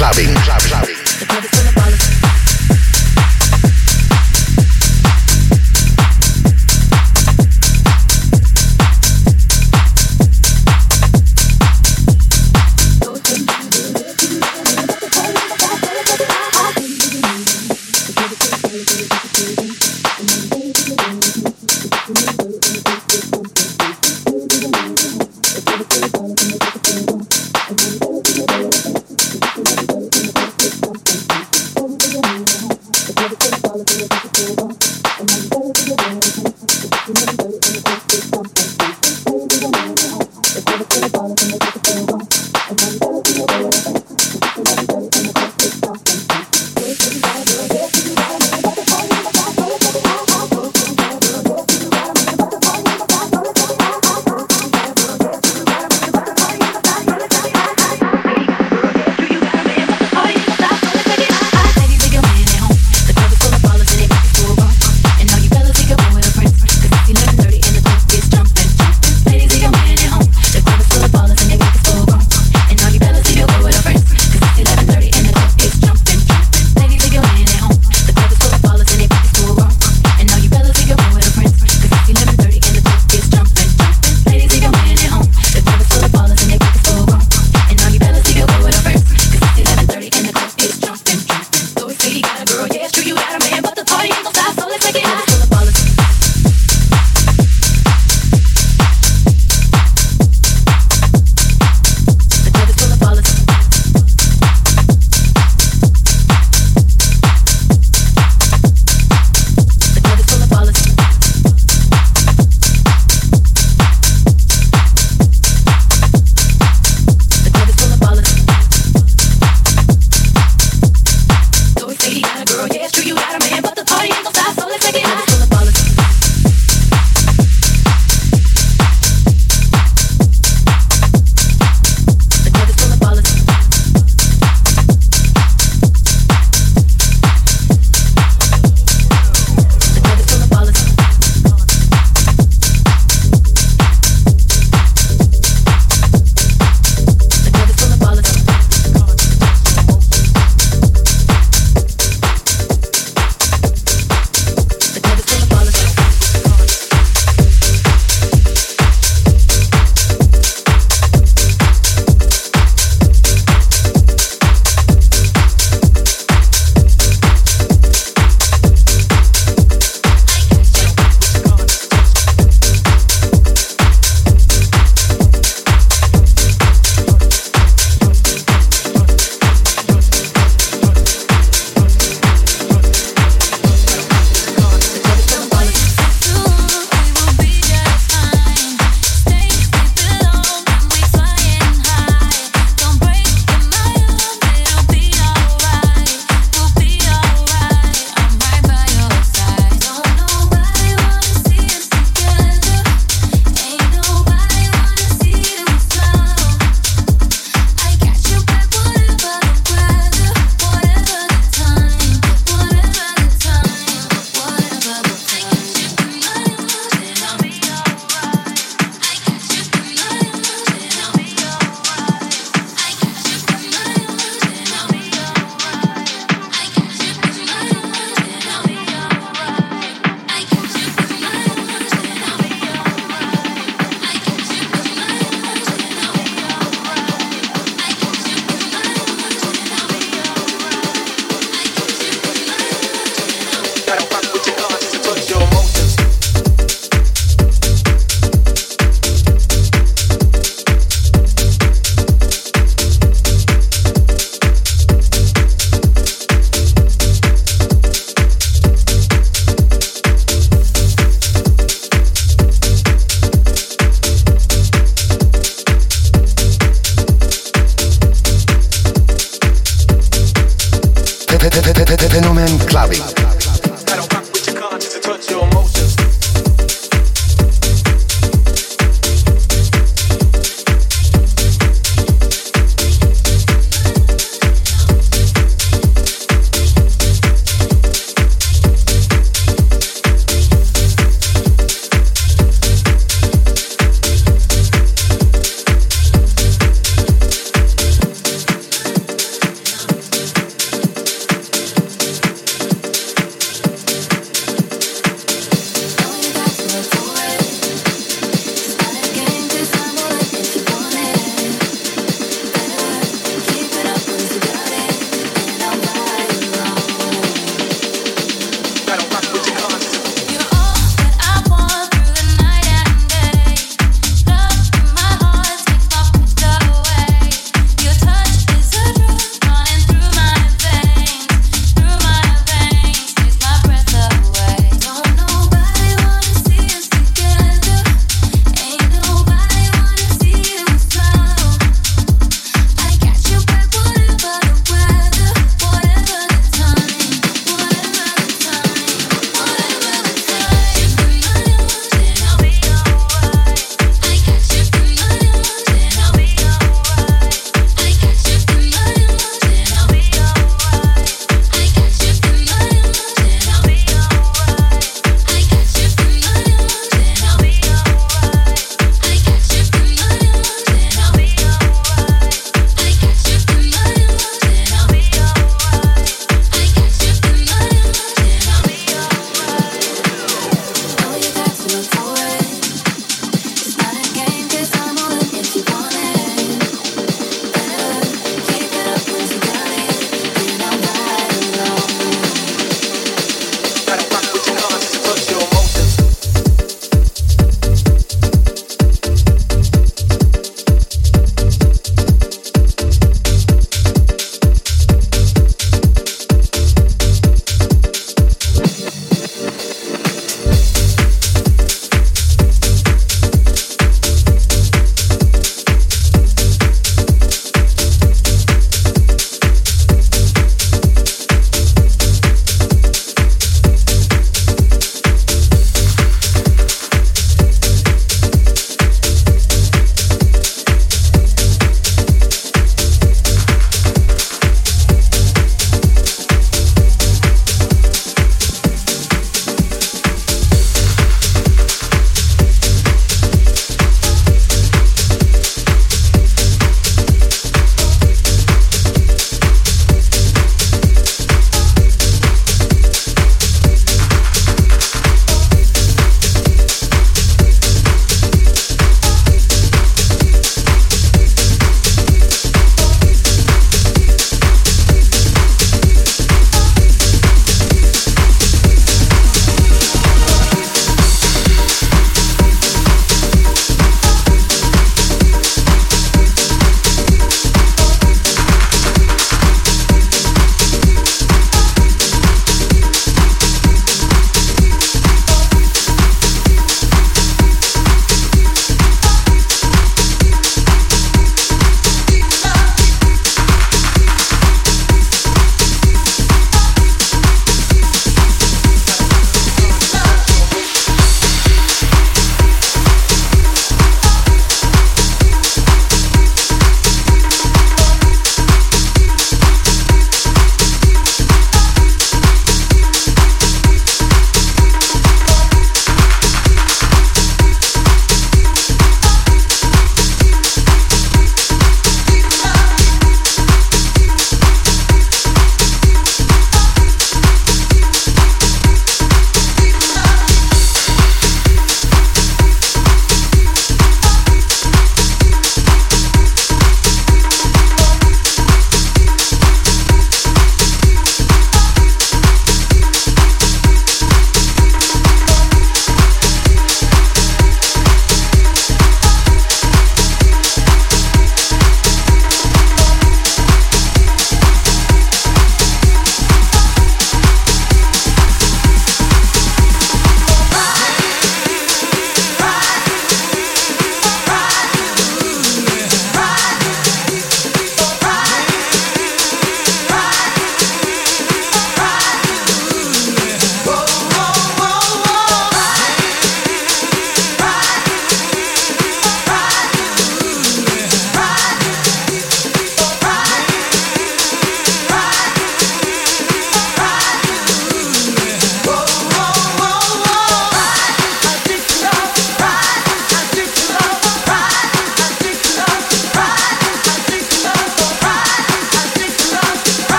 Clubbing.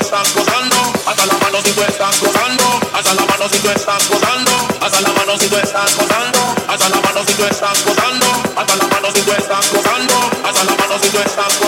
estás hasta la mano si tú estás gozando, hasta la mano si tú estás gozando, hasta la mano si tú estás gozando, hasta la mano si tú estás gozando, hasta la mano si tú estás gozando, hasta la mano si tú estás.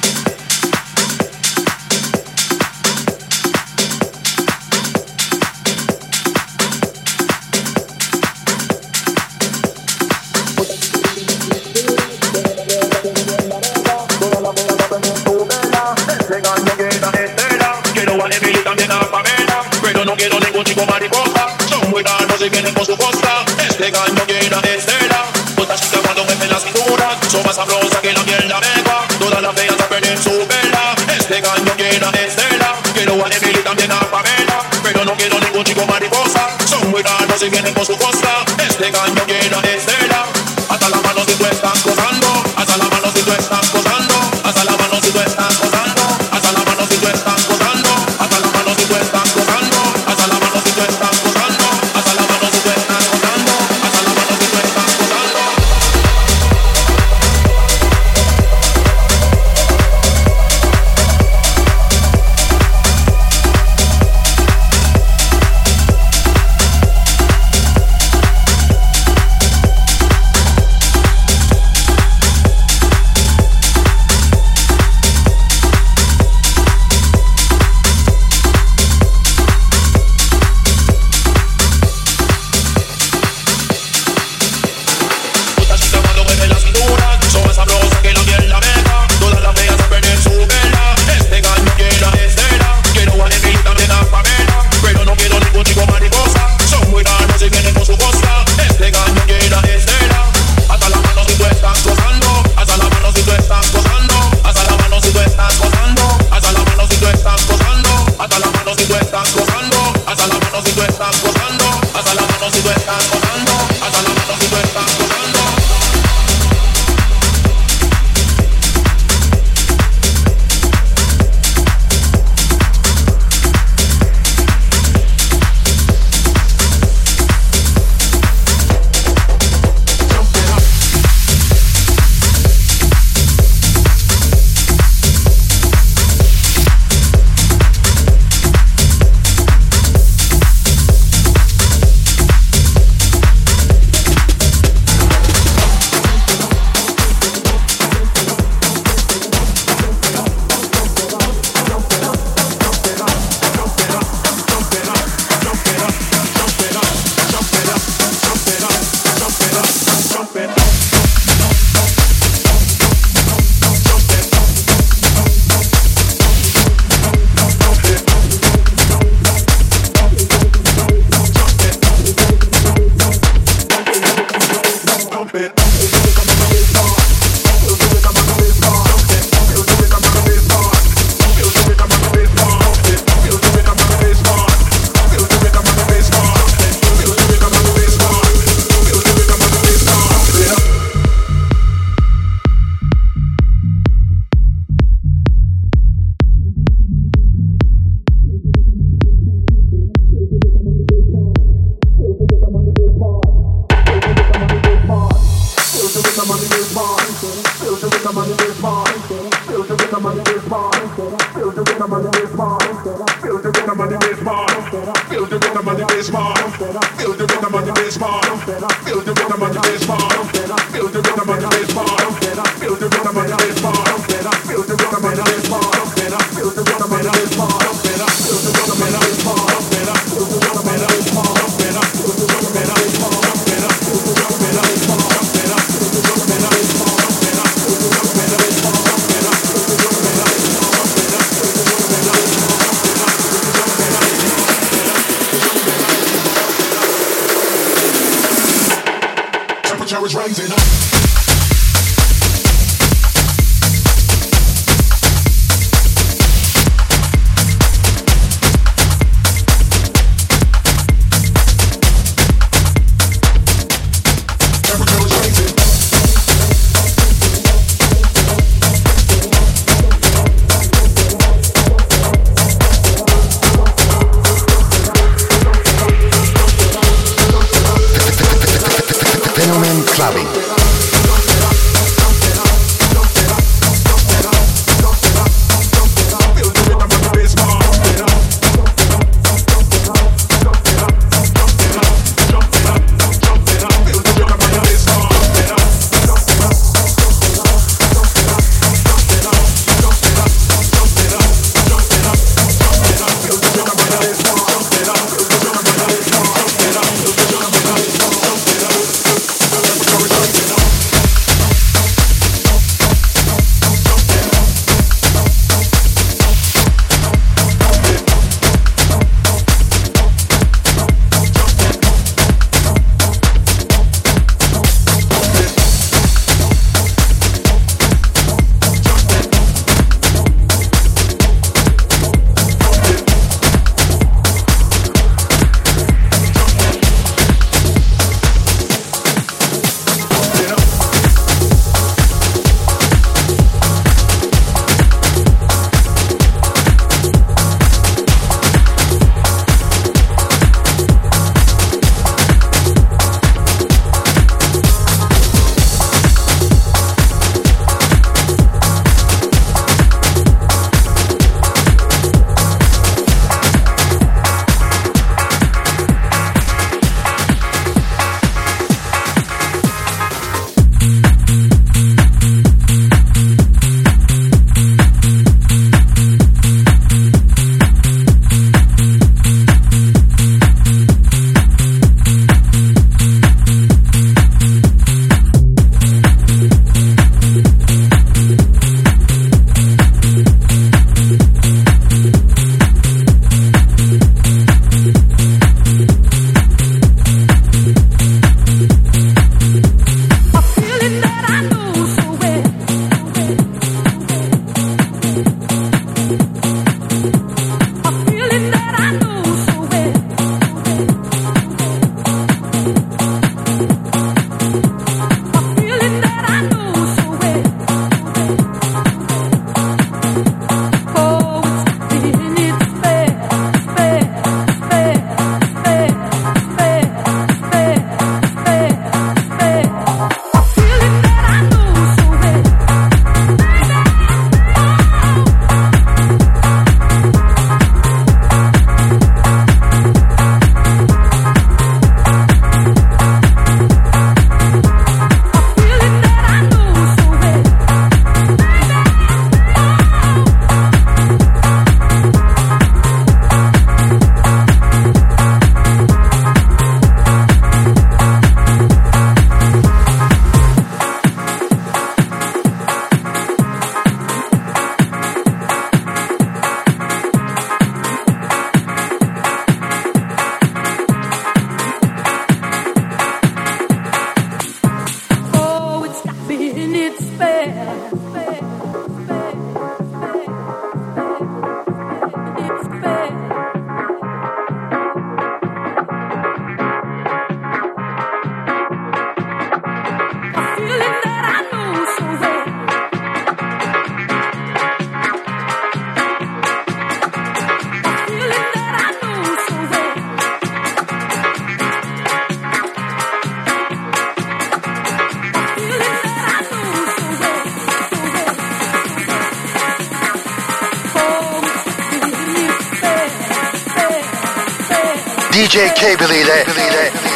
vienen con su WhatsApp.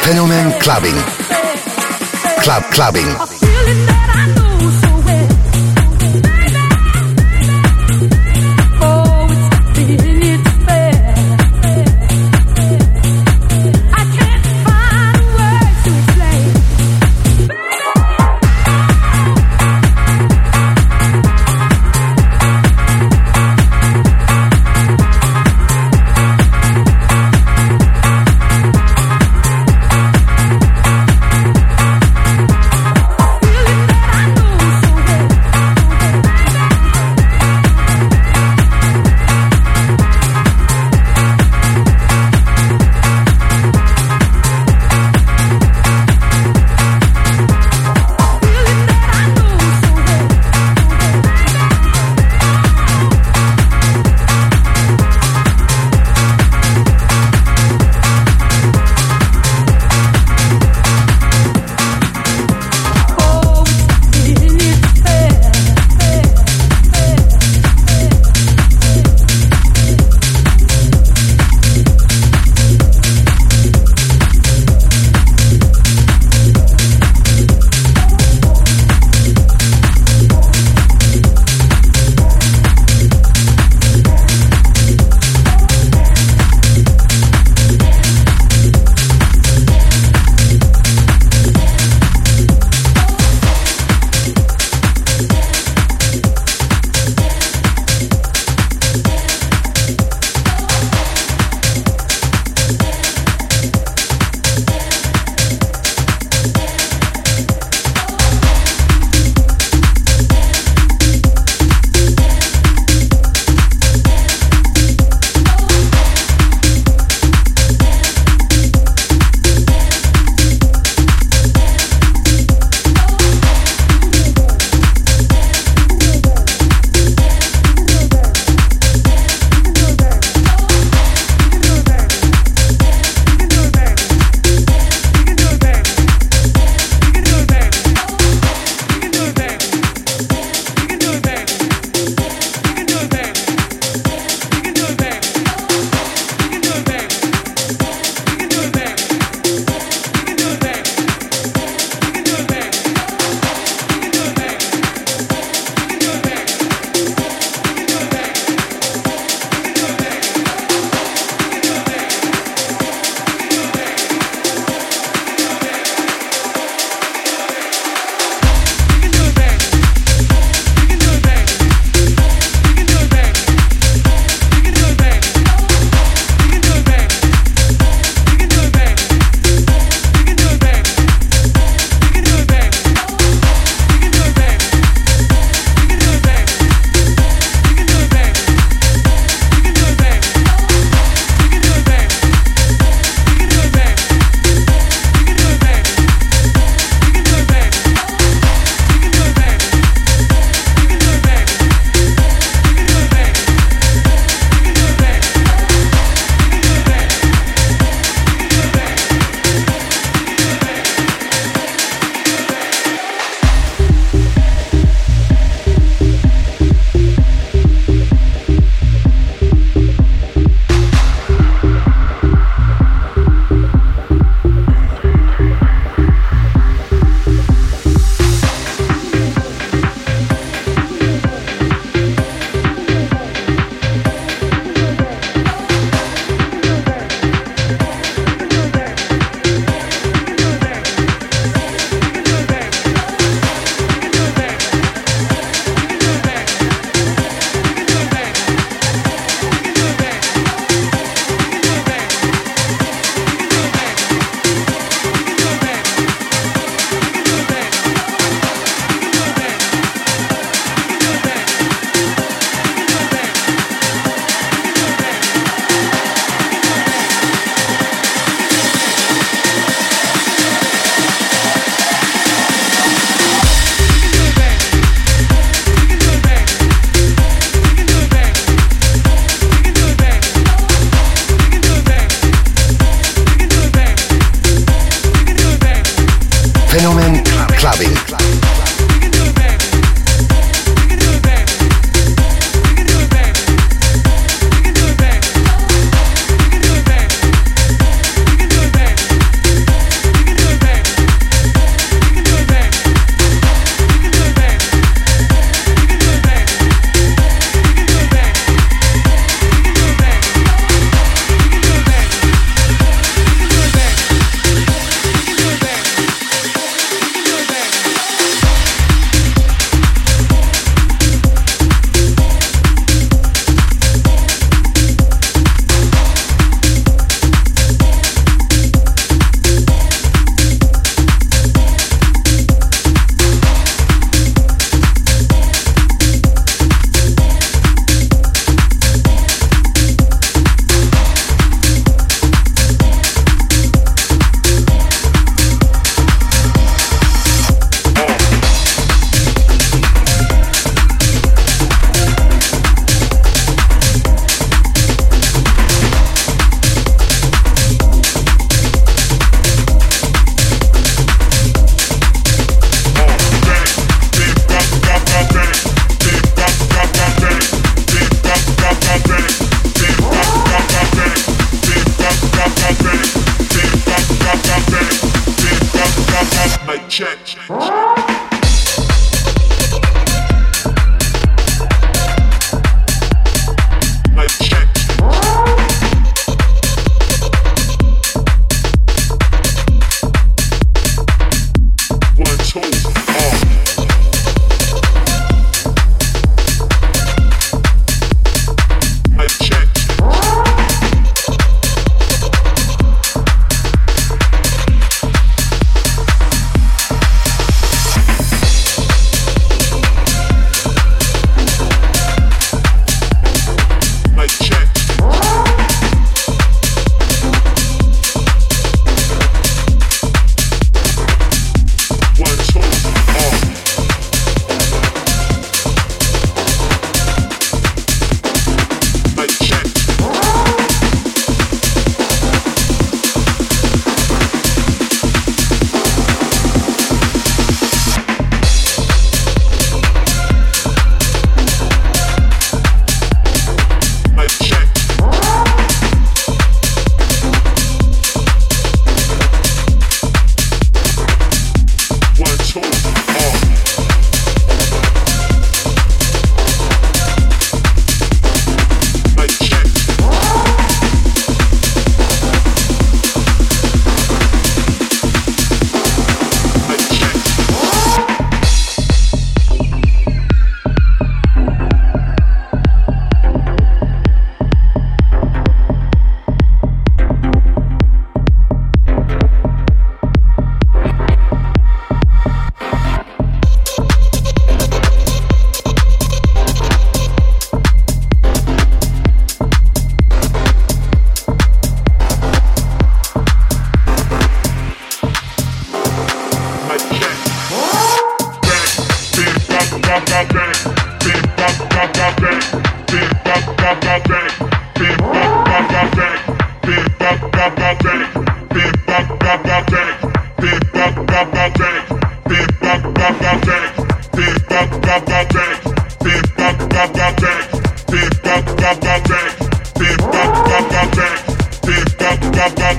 Fenomen Clubbing. Club Clubbing.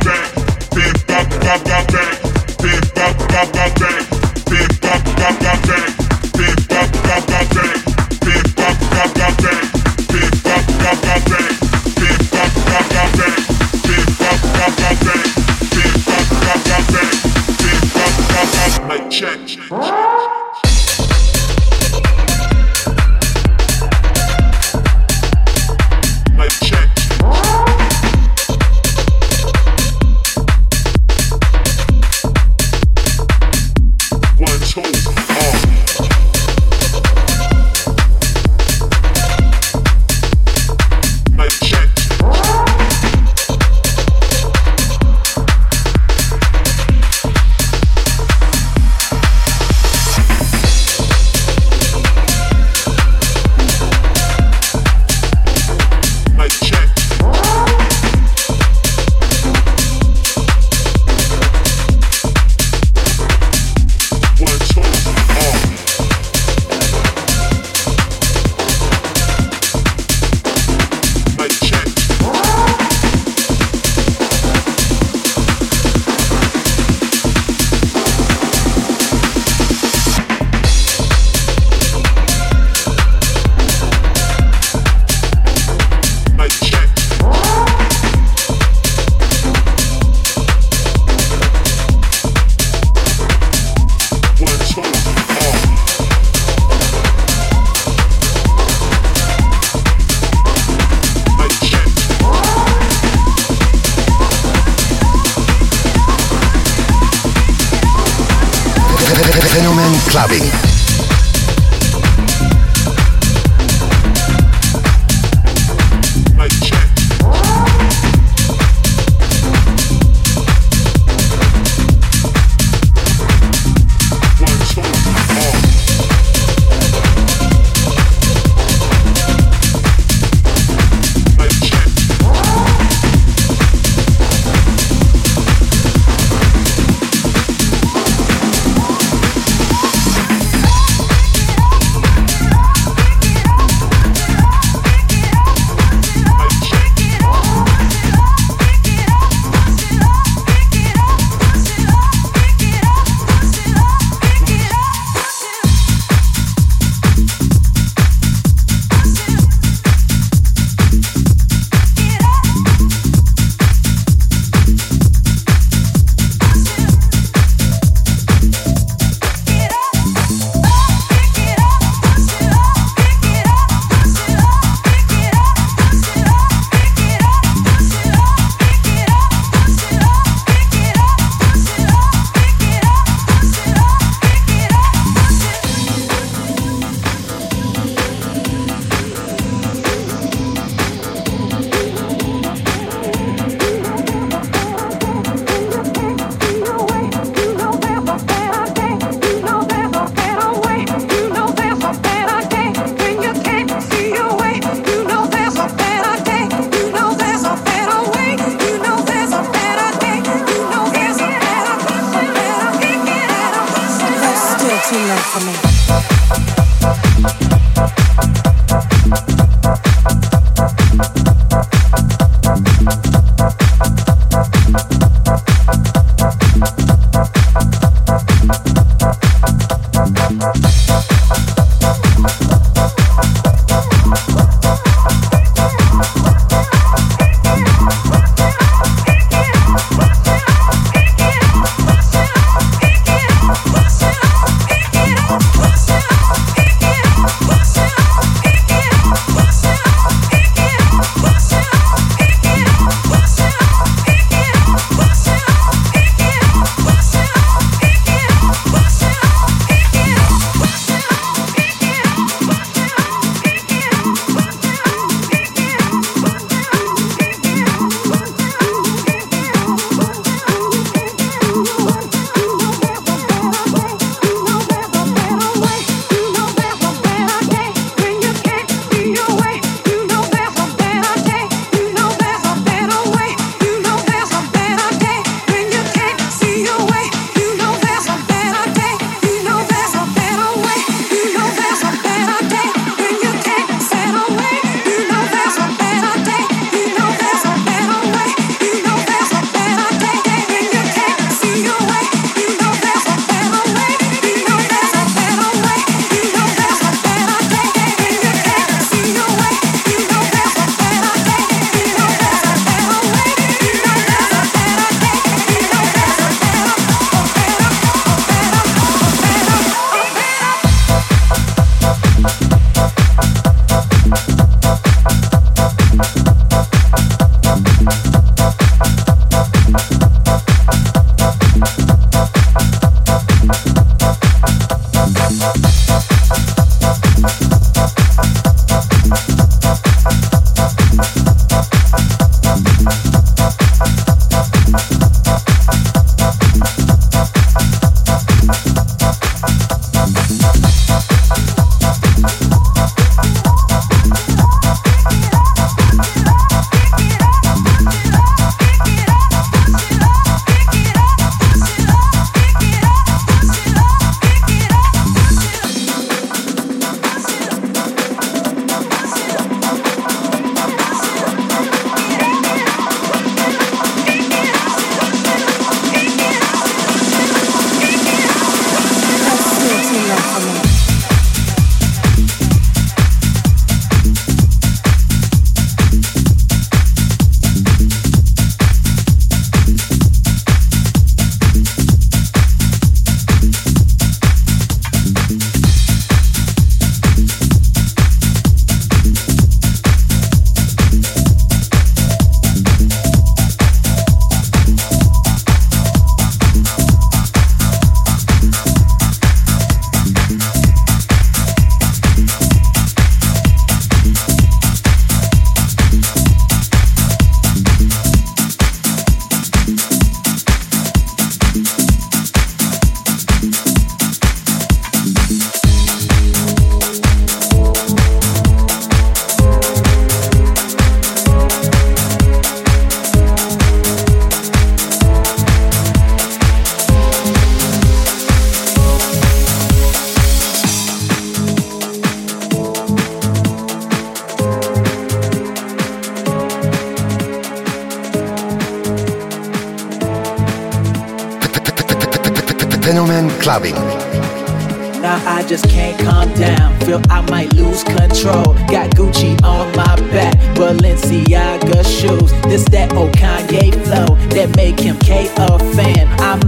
check. check, check.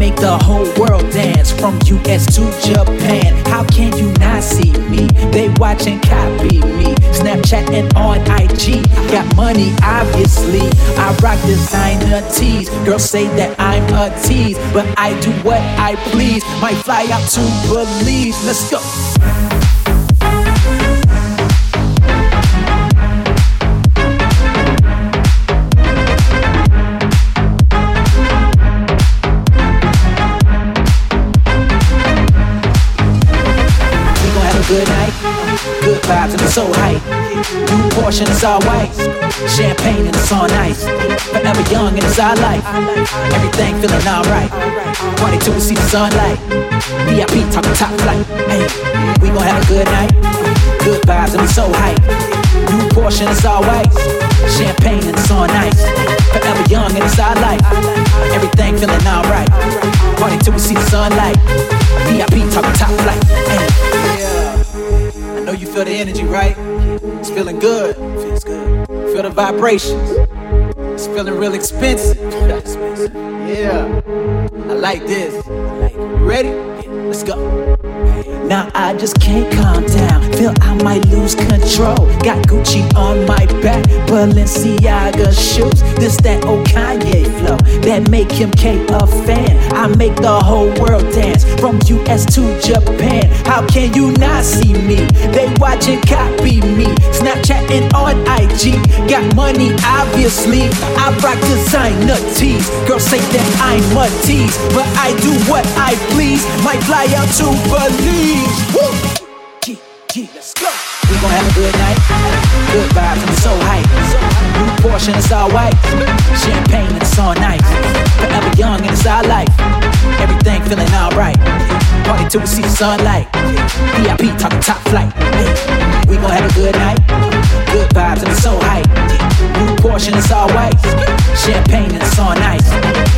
Make the whole world dance from US to Japan. How can you not see me? They watch and copy me. Snapchat and on IG. Got money, obviously. I rock designer tees. Girls say that I'm a tease, but I do what I please. Might fly out to Belize. Let's go. Vibes and it's so hype. New portion is all white. Champagne and it's on ice. Forever young and it's our life. Everything feeling alright. Party till we see the sunlight. VIP talking top flight. Hey, we gon' have a good night. Good vibes and we so hype. New portion is all white. Champagne and it's on ice. Forever young and it's our life. Everything feeling alright. Party till we see the sunlight. VIP talking top flight. Hey, you feel the energy, right? It's feeling good. Feels good. Feel the vibrations. It's feeling real expensive. yeah. I like this. Ready? Let's go. Now I just can't calm down. Feel I might lose control. Got Gucci on my back, Balenciaga shoes. This that old Kanye flow that make him K a fan. I make the whole world dance from US to Japan. How can you not see me? They watch and copy me. Snapchat and on IG. Got money, obviously. I rock designer tees. Girls say that I'm a tease, but I do what I please. Might fly out to Belize. Woo! Yeah, yeah, let's go. We gon' have a good night. Good vibes I'm so hype. New portion, it's all white. Champagne and it's on ice. Forever young and it's our life. Everything feeling alright. Party till we see the sunlight. VIP talking top flight. We gon' have a good night. Good vibes and it's so hype. New portion, it's all white. Champagne and it's all ice.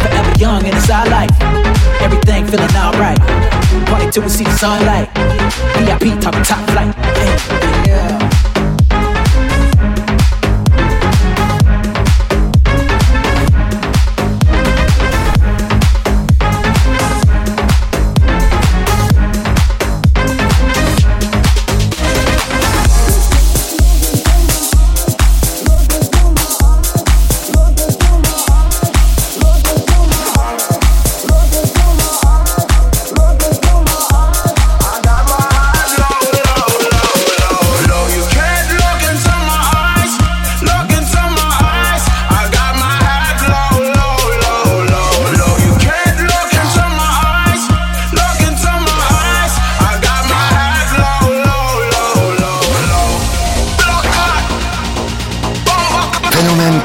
Forever young and it's our life. Everything feeling alright. Party till we see the sunlight. VIP talking top flight. Yeah.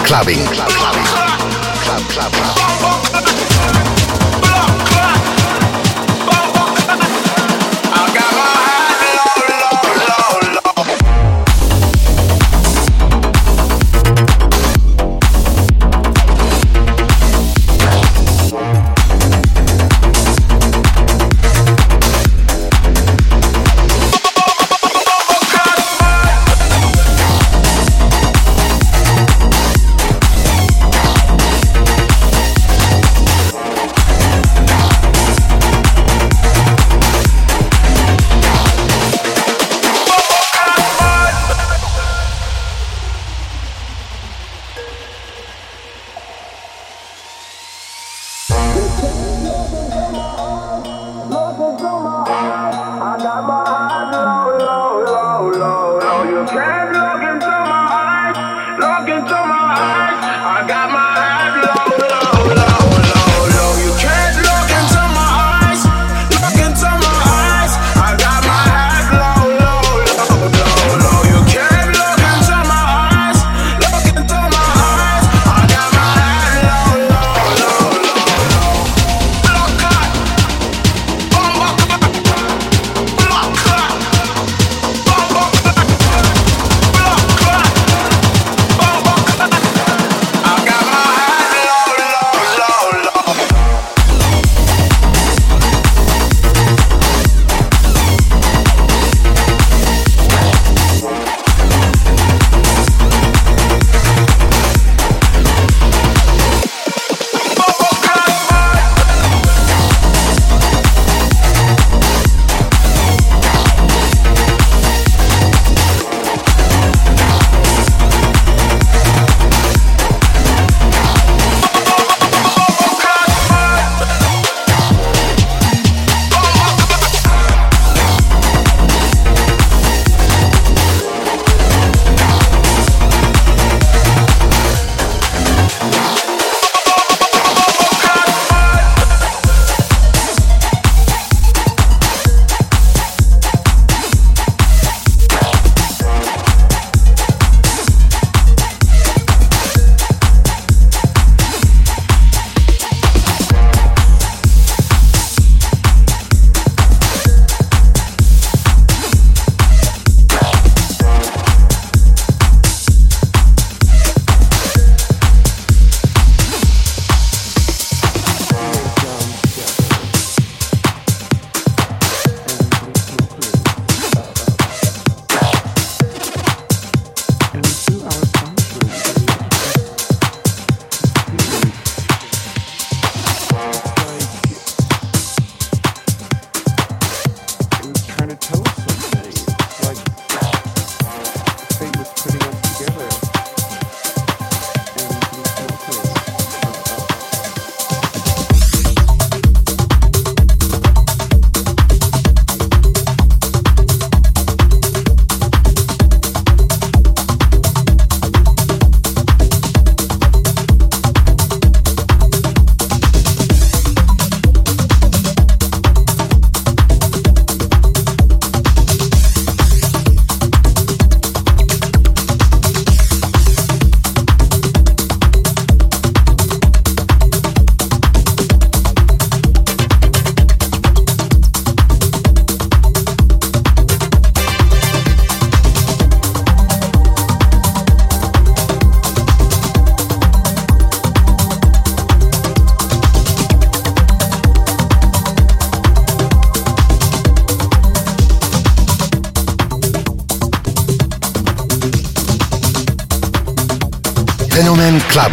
Clubbing. Club, club, club.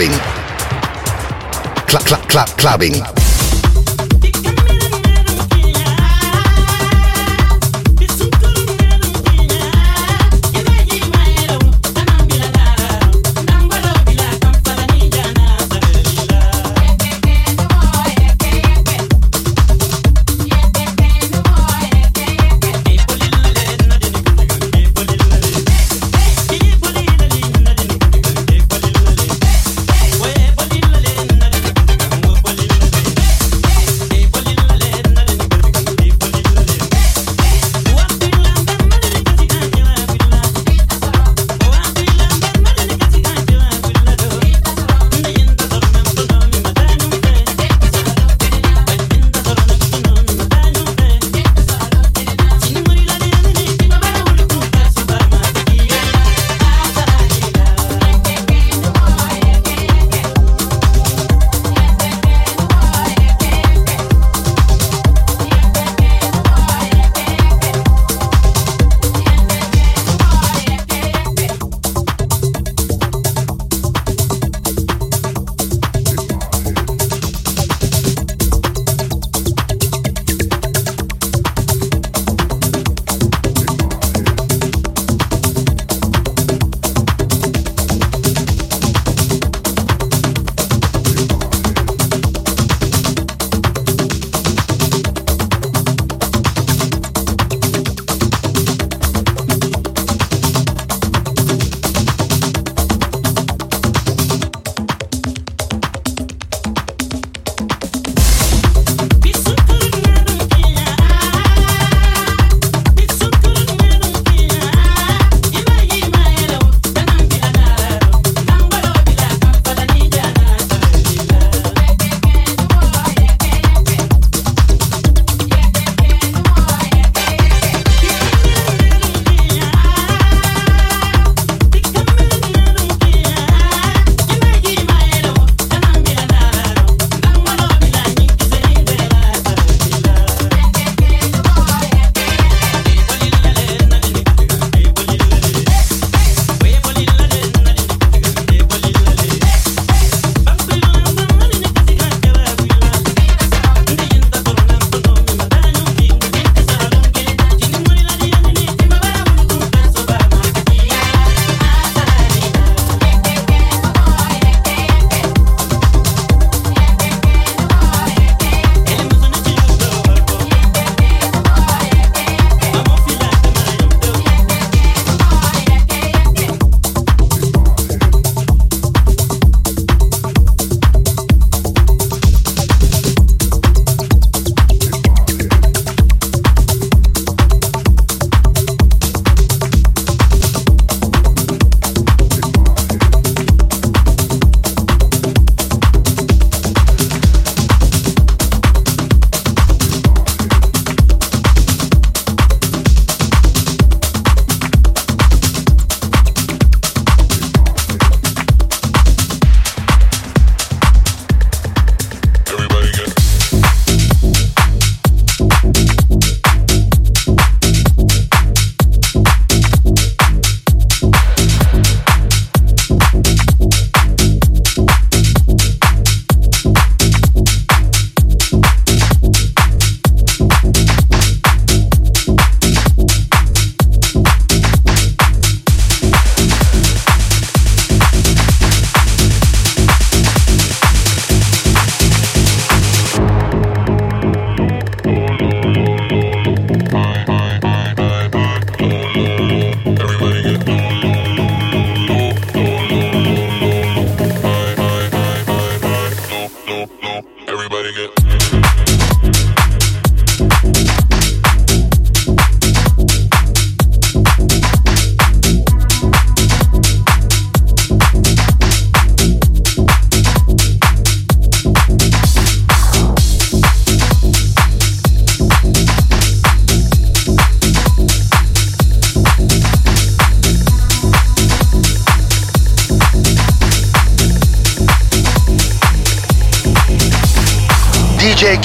clubbing. Clap, clap, clap, clubbing.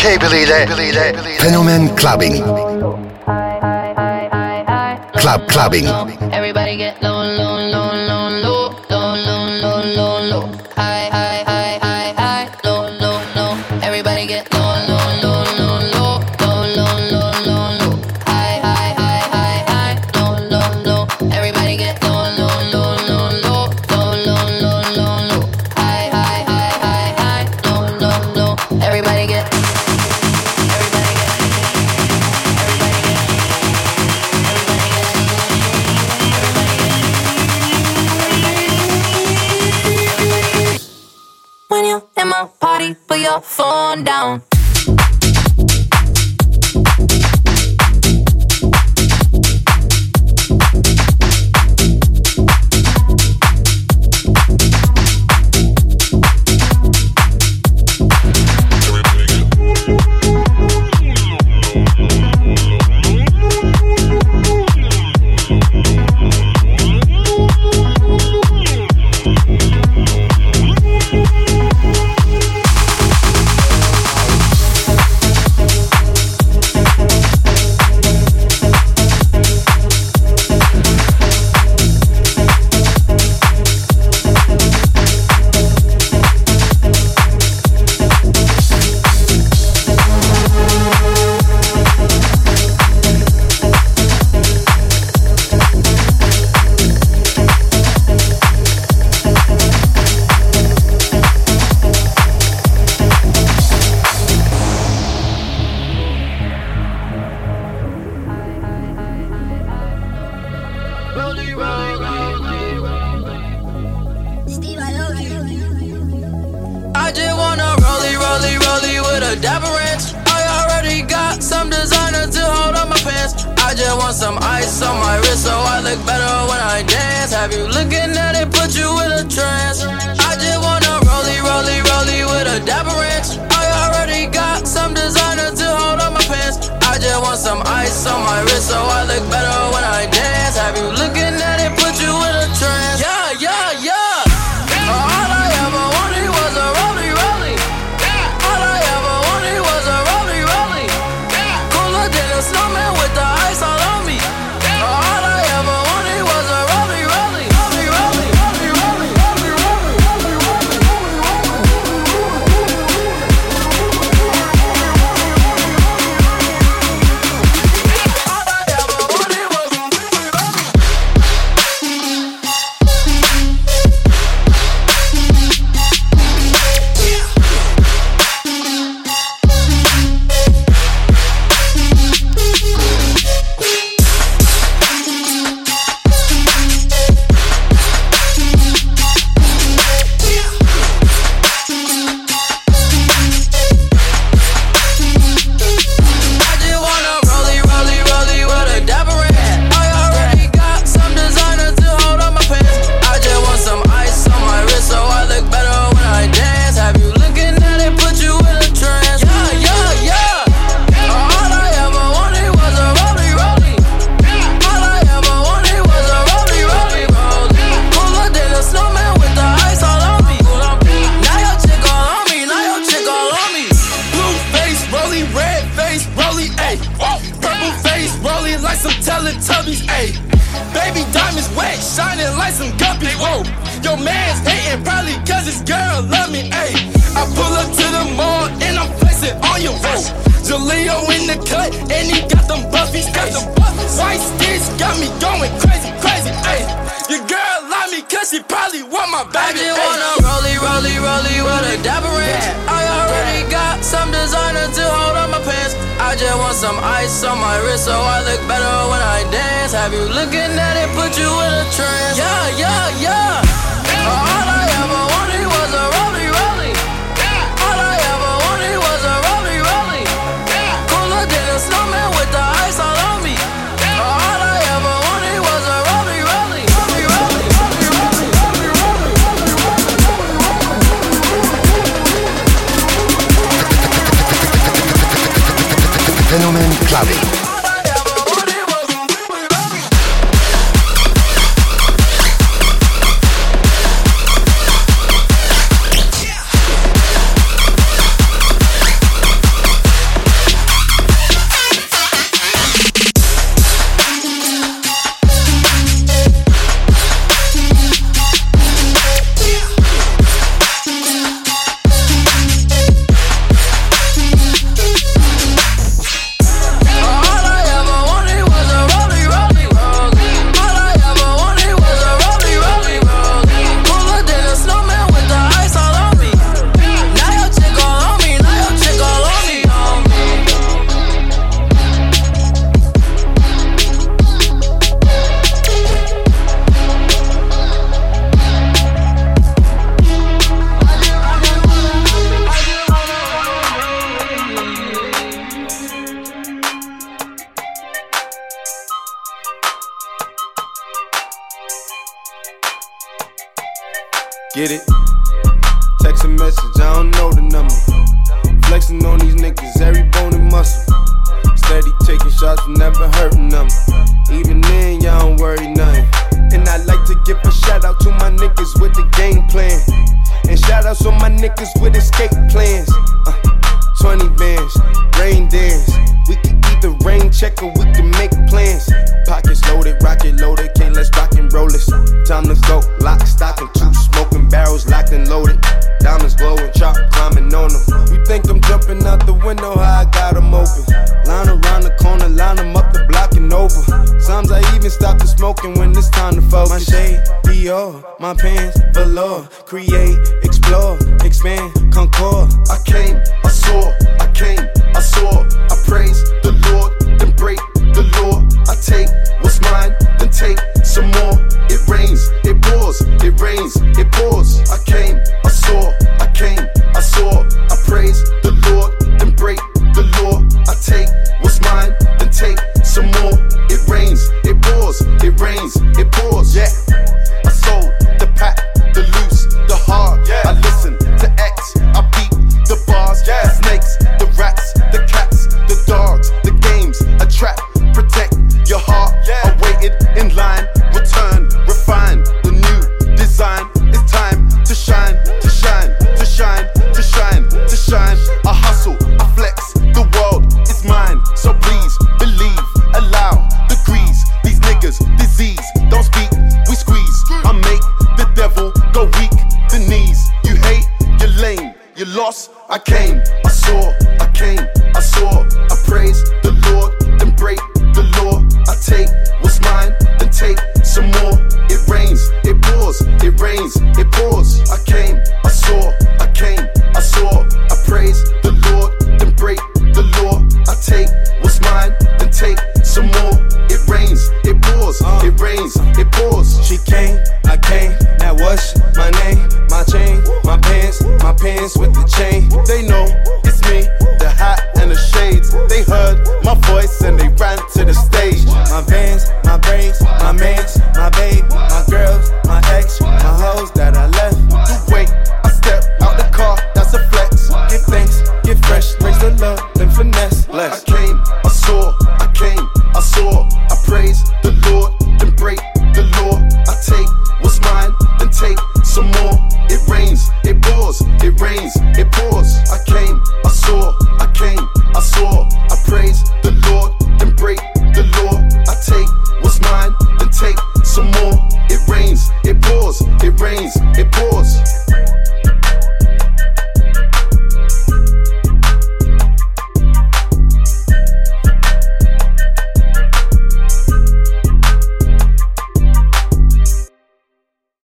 Kebeliyle Fenomen Clubbing. Club Clubbing.